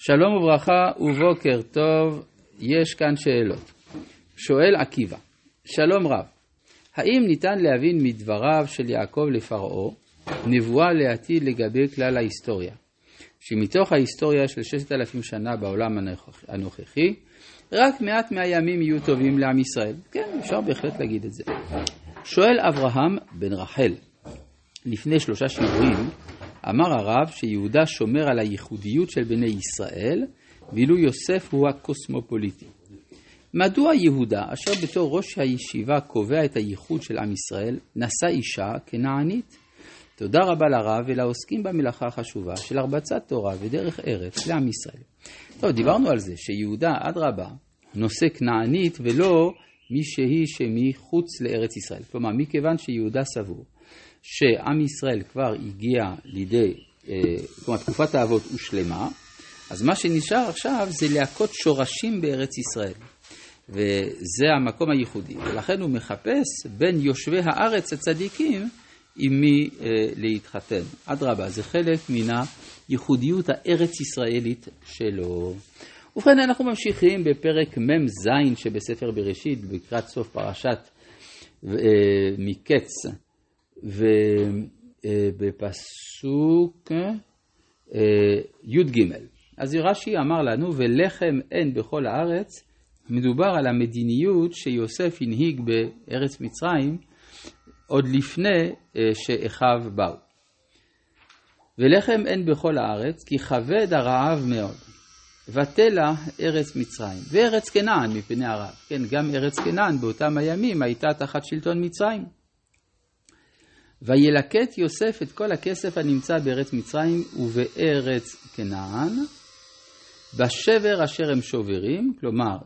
שלום וברכה ובוקר טוב, יש כאן שאלות. שואל עקיבא, שלום רב, האם ניתן להבין מדבריו של יעקב לפרעה נבואה לעתיד לגבי כלל ההיסטוריה, שמתוך ההיסטוריה של ששת אלפים שנה בעולם הנוכחי, רק מעט מהימים יהיו טובים לעם ישראל? כן, אפשר בהחלט להגיד את זה. שואל אברהם בן רחל, לפני שלושה שיעורים, אמר הרב שיהודה שומר על הייחודיות של בני ישראל, ואילו יוסף הוא הקוסמופוליטי. מדוע יהודה, אשר בתור ראש הישיבה קובע את הייחוד של עם ישראל, נשא אישה כנענית? תודה רבה לרב ולעוסקים במלאכה החשובה של הרבצת תורה ודרך ארץ לעם ישראל. טוב, דיברנו על זה שיהודה, אדרבה, נושא כנענית ולא מי שהיא שמחוץ לארץ ישראל. כלומר, מכיוון שיהודה סבור שעם ישראל כבר הגיע לידי, אה, כלומר תקופת האבות הושלמה, אז מה שנשאר עכשיו זה להכות שורשים בארץ ישראל. וזה המקום הייחודי. ולכן הוא מחפש בין יושבי הארץ הצדיקים עם מי אה, להתחתן. אדרבה, זה חלק מן הייחודיות הארץ ישראלית שלו. ובכן, אנחנו ממשיכים בפרק מ"ז שבספר בראשית, לקראת סוף פרשת אה, מקץ. ובפסוק אה, י"ג. אז רש"י אמר לנו, ולחם אין בכל הארץ, מדובר על המדיניות שיוסף הנהיג בארץ מצרים עוד לפני אה, שאחיו באו. ולחם אין בכל הארץ, כי כבד הרעב מאוד. ותלה ארץ מצרים, וארץ כנען מפני הרעב. כן, גם ארץ כנען באותם הימים הייתה תחת שלטון מצרים. וילקט יוסף את כל הכסף הנמצא בארץ מצרים ובארץ כנען, בשבר אשר הם שוברים, כלומר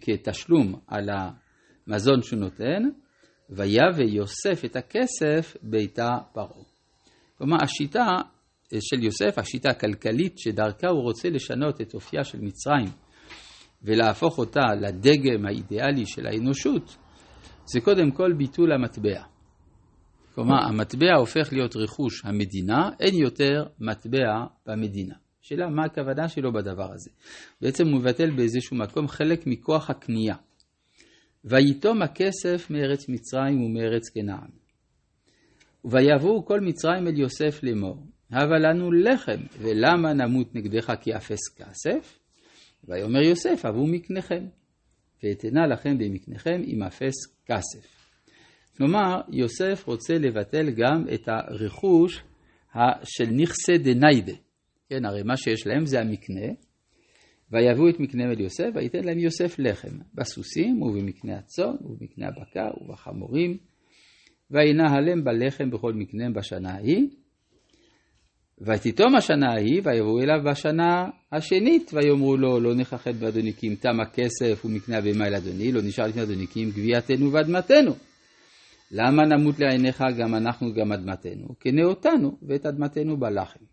כתשלום על המזון שהוא נותן, ויבא יוסף את הכסף ביתה פרעה. כלומר, השיטה של יוסף, השיטה הכלכלית שדרכה הוא רוצה לשנות את אופייה של מצרים ולהפוך אותה לדגם האידיאלי של האנושות, זה קודם כל ביטול המטבע. כלומר, המטבע הופך להיות רכוש המדינה, אין יותר מטבע במדינה. שאלה, מה הכוונה שלו בדבר הזה? בעצם הוא מבטל באיזשהו מקום חלק מכוח הקנייה. ויתום הכסף מארץ מצרים ומארץ כנען. ויבואו כל מצרים אל יוסף לאמור, הבה לנו לחם, ולמה נמות נגדך כי אפס כסף? ויאמר יוסף, הבו מקניכם, ואתנה לכם במקניכם עם אפס כסף. כלומר, יוסף רוצה לבטל גם את הרכוש של נכסי דניידה. כן, הרי מה שיש להם זה המקנה, ויבואו את מקנה אל יוסף, ויתן להם יוסף לחם, בסוסים ובמקנה הצאן ובמקנה הבקר ובחמורים, וינהלם בלחם בכל מקנה בשנה ההיא. ותתום השנה ההיא, ויבואו אליו בשנה השנית, ויאמרו לו, לא נכחד באדוני כי אם תם הכסף ומקנה הבהמה אל אדוני, לא נשאר לפני אדוני כי אם גבייתנו ואדמתנו. למה נמות לעיניך גם אנחנו גם אדמתנו? קנה אותנו ואת אדמתנו בלחם.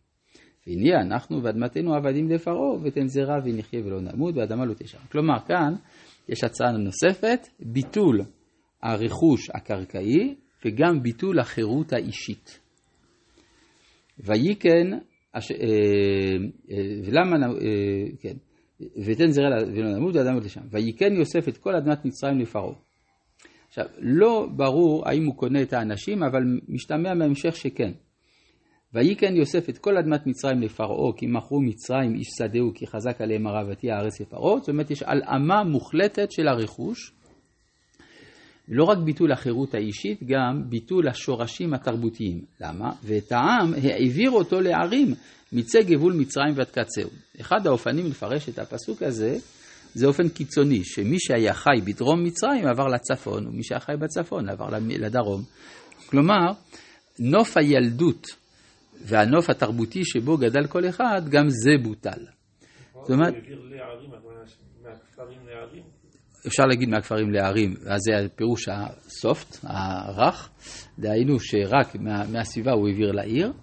והנה אנחנו ואדמתנו עבדים לפרעה, ותן זרע ונחיה ולא נמות, ואדמה לא תשם. כלומר, כאן יש הצעה נוספת, ביטול הרכוש הקרקעי, וגם ביטול החירות האישית. ויהי כן. אה, אה, ולמה, אה, כן, ותן זרע ולא נמות, ואדמה לא תשם. ויהי כן יוסף את כל אדמת מצרים לפרעה. עכשיו, לא ברור האם הוא קונה את האנשים, אבל משתמע מהמשך שכן. ויהי כן יוסף את כל אדמת מצרים לפרעה, כי מכרו מצרים איש שדהו, כי חזק עליהם הרב ותהיה הארץ לפרעה. זאת אומרת, יש הלאמה מוחלטת של הרכוש. לא רק ביטול החירות האישית, גם ביטול השורשים התרבותיים. למה? ואת העם העביר אותו לערים, מצא גבול מצרים ועד קצהו. אחד האופנים לפרש את הפסוק הזה, זה אופן קיצוני, שמי שהיה חי בדרום מצרים עבר לצפון, ומי שהיה חי בצפון עבר לדרום. כלומר, נוף הילדות והנוף התרבותי שבו גדל כל אחד, גם זה בוטל. זאת אומרת... אפשר להגיד מהכפרים לערים, אז זה הפירוש הסופט, הרך, דהיינו שרק מה, מהסביבה הוא העביר לעיר,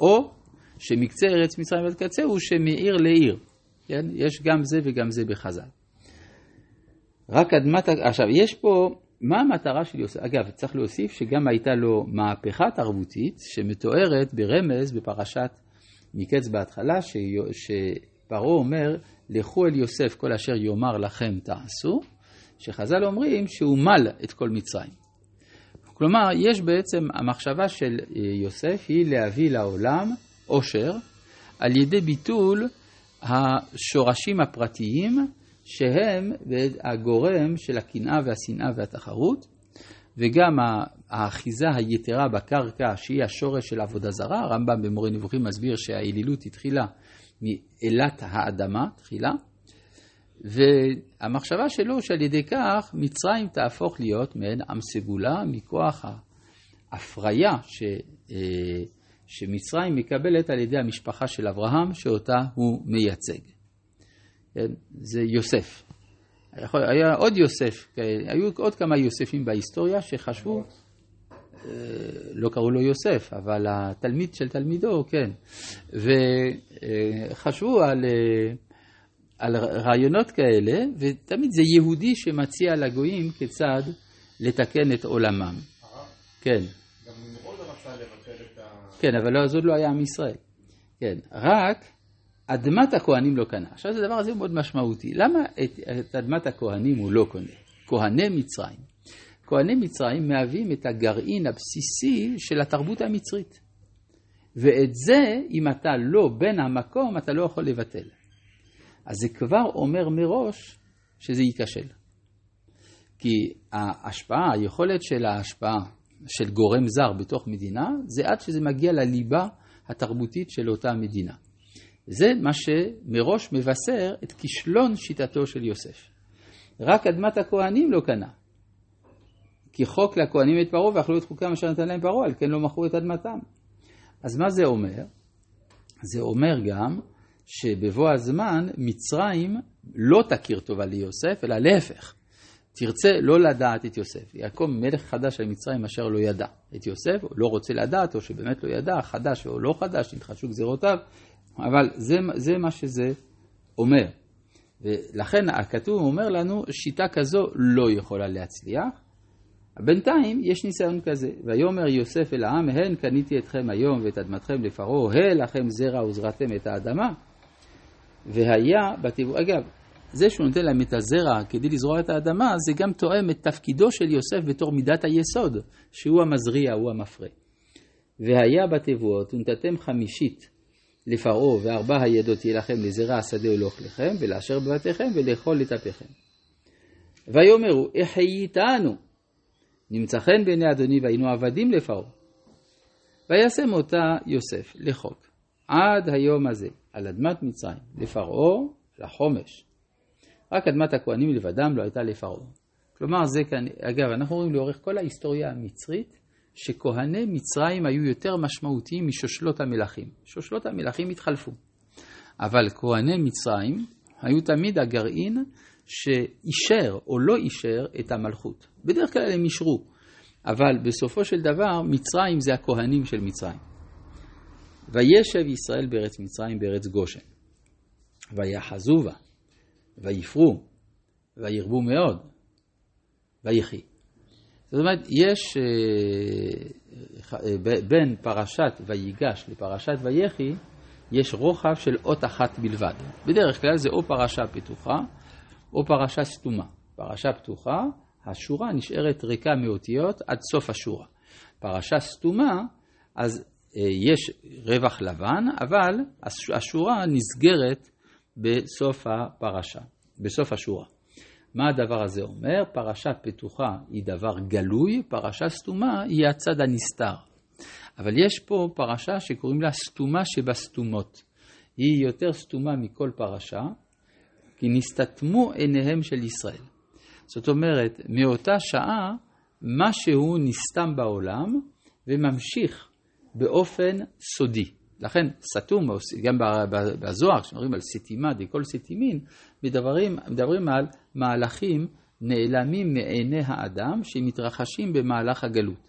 או שמקצה ארץ מצרים ועד קצה הוא שמעיר לעיר. כן? יש גם זה וגם זה בחז"ל. רק אדמת... עכשיו, יש פה, מה המטרה של יוסף? אגב, צריך להוסיף שגם הייתה לו מהפכה תרבותית שמתוארת ברמז בפרשת מקץ בהתחלה, ש... פרעה אומר, לכו אל יוסף כל אשר יאמר לכם תעשו, שחז"ל אומרים שהוא מל את כל מצרים. כלומר, יש בעצם, המחשבה של אה, יוסף היא להביא לעולם עושר על ידי ביטול השורשים הפרטיים שהם הגורם של הקנאה והשנאה והתחרות, וגם האחיזה היתרה בקרקע שהיא השורש של עבודה זרה, הרמב"ם במורה נבוכים מסביר שהאלילות התחילה מאלת האדמה, תחילה, והמחשבה שלו שעל ידי כך מצרים תהפוך להיות מעין עם סגולה מכוח ההפריה ש, אה, שמצרים מקבלת על ידי המשפחה של אברהם שאותה הוא מייצג. כן? זה יוסף. היה עוד יוסף, היו עוד כמה יוספים בהיסטוריה שחשבו, אה, לא קראו לו יוסף, אבל התלמיד של תלמידו, כן, וחשבו על, אה, על רעיונות כאלה, ותמיד זה יהודי שמציע לגויים כיצד לתקן את עולמם. כן. כן, אבל לא, עוד לא היה עם ישראל. כן, רק אדמת הכהנים לא קנה. עכשיו, הדבר הזה הוא מאוד משמעותי. למה את, את אדמת הכהנים הוא לא קונה? כהני מצרים. כהני מצרים מהווים את הגרעין הבסיסי של התרבות המצרית. ואת זה, אם אתה לא בן המקום, אתה לא יכול לבטל. אז זה כבר אומר מראש שזה ייכשל. כי ההשפעה, היכולת של ההשפעה של גורם זר בתוך מדינה, זה עד שזה מגיע לליבה התרבותית של אותה מדינה. זה מה שמראש מבשר את כישלון שיטתו של יוסף. רק אדמת הכהנים לא קנה. כי חוק לכהנים את פרעה ואכלו את חוקם אשר נתן להם פרעה, על כן לא מכרו את אדמתם. אז מה זה אומר? זה אומר גם שבבוא הזמן מצרים לא תכיר טובה ליוסף, אלא להפך. תרצה לא לדעת את יוסף. יקום מלך חדש על מצרים אשר לא ידע את יוסף, או לא רוצה לדעת, או שבאמת לא ידע, חדש או לא חדש, נתחדשו גזירותיו, אבל זה, זה מה שזה אומר. ולכן הכתוב אומר לנו, שיטה כזו לא יכולה להצליח. בינתיים יש ניסיון כזה. ויאמר יוסף אל העם, הן קניתי אתכם היום ואת אדמתכם לפרעה, הא לכם זרע וזרעתם את האדמה. והיה בתיבור, אגב, זה שהוא נותן להם את הזרע כדי לזרוע את האדמה, זה גם תואם את תפקידו של יוסף בתור מידת היסוד, שהוא המזריע, הוא המפרה. והיה בתבואות, ונתתם חמישית לפרעה וארבע הידות יהיה לכם לזרע השדה ולאוכליכם, ולאשר בבתיכם ולאכול לטפיכם. ויאמרו, החייתנו, נמצא חן בעיני אדוני והיינו עבדים לפרעה. וישם אותה יוסף לחוק, עד היום הזה, על אדמת מצרים, לפרעה, לחומש. רק אדמת הכהנים לבדם לא הייתה לפרעה. כלומר, זה כאן, אגב, אנחנו רואים לאורך כל ההיסטוריה המצרית, שכהני מצרים היו יותר משמעותיים משושלות המלכים. שושלות המלכים התחלפו. אבל כהני מצרים היו תמיד הגרעין שאישר או לא אישר את המלכות. בדרך כלל הם אישרו, אבל בסופו של דבר מצרים זה הכהנים של מצרים. וישב ישראל בארץ מצרים בארץ גושן. ויחזו בה, ויפרו, וירבו מאוד, ויחי. זאת אומרת, יש אה, אה, בין פרשת ויגש לפרשת ויחי, יש רוחב של אות אחת בלבד. בדרך כלל זה או פרשה פתוחה או פרשה סתומה. פרשה פתוחה, השורה נשארת ריקה מאותיות עד סוף השורה. פרשה סתומה, אז אה, יש רווח לבן, אבל השורה נסגרת בסוף הפרשה, בסוף השורה. מה הדבר הזה אומר? פרשה פתוחה היא דבר גלוי, פרשה סתומה היא הצד הנסתר. אבל יש פה פרשה שקוראים לה סתומה שבסתומות. היא יותר סתומה מכל פרשה, כי נסתתמו עיניהם של ישראל. זאת אומרת, מאותה שעה משהו נסתם בעולם וממשיך באופן סודי. לכן סתום, גם בזוהר, כשמדברים על סתימה, דכל סתימין, מדברים, מדברים על מהלכים נעלמים מעיני האדם שמתרחשים במהלך הגלות.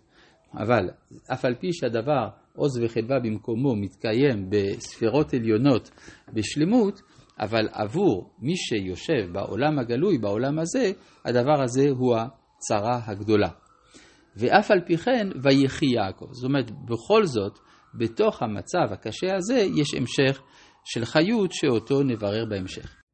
אבל אף על פי שהדבר עוז וחדווה במקומו מתקיים בספירות עליונות בשלמות, אבל עבור מי שיושב בעולם הגלוי, בעולם הזה, הדבר הזה הוא הצרה הגדולה. ואף על פי כן, ויחי יעקב. זאת אומרת, בכל זאת, בתוך המצב הקשה הזה יש המשך של חיות שאותו נברר בהמשך.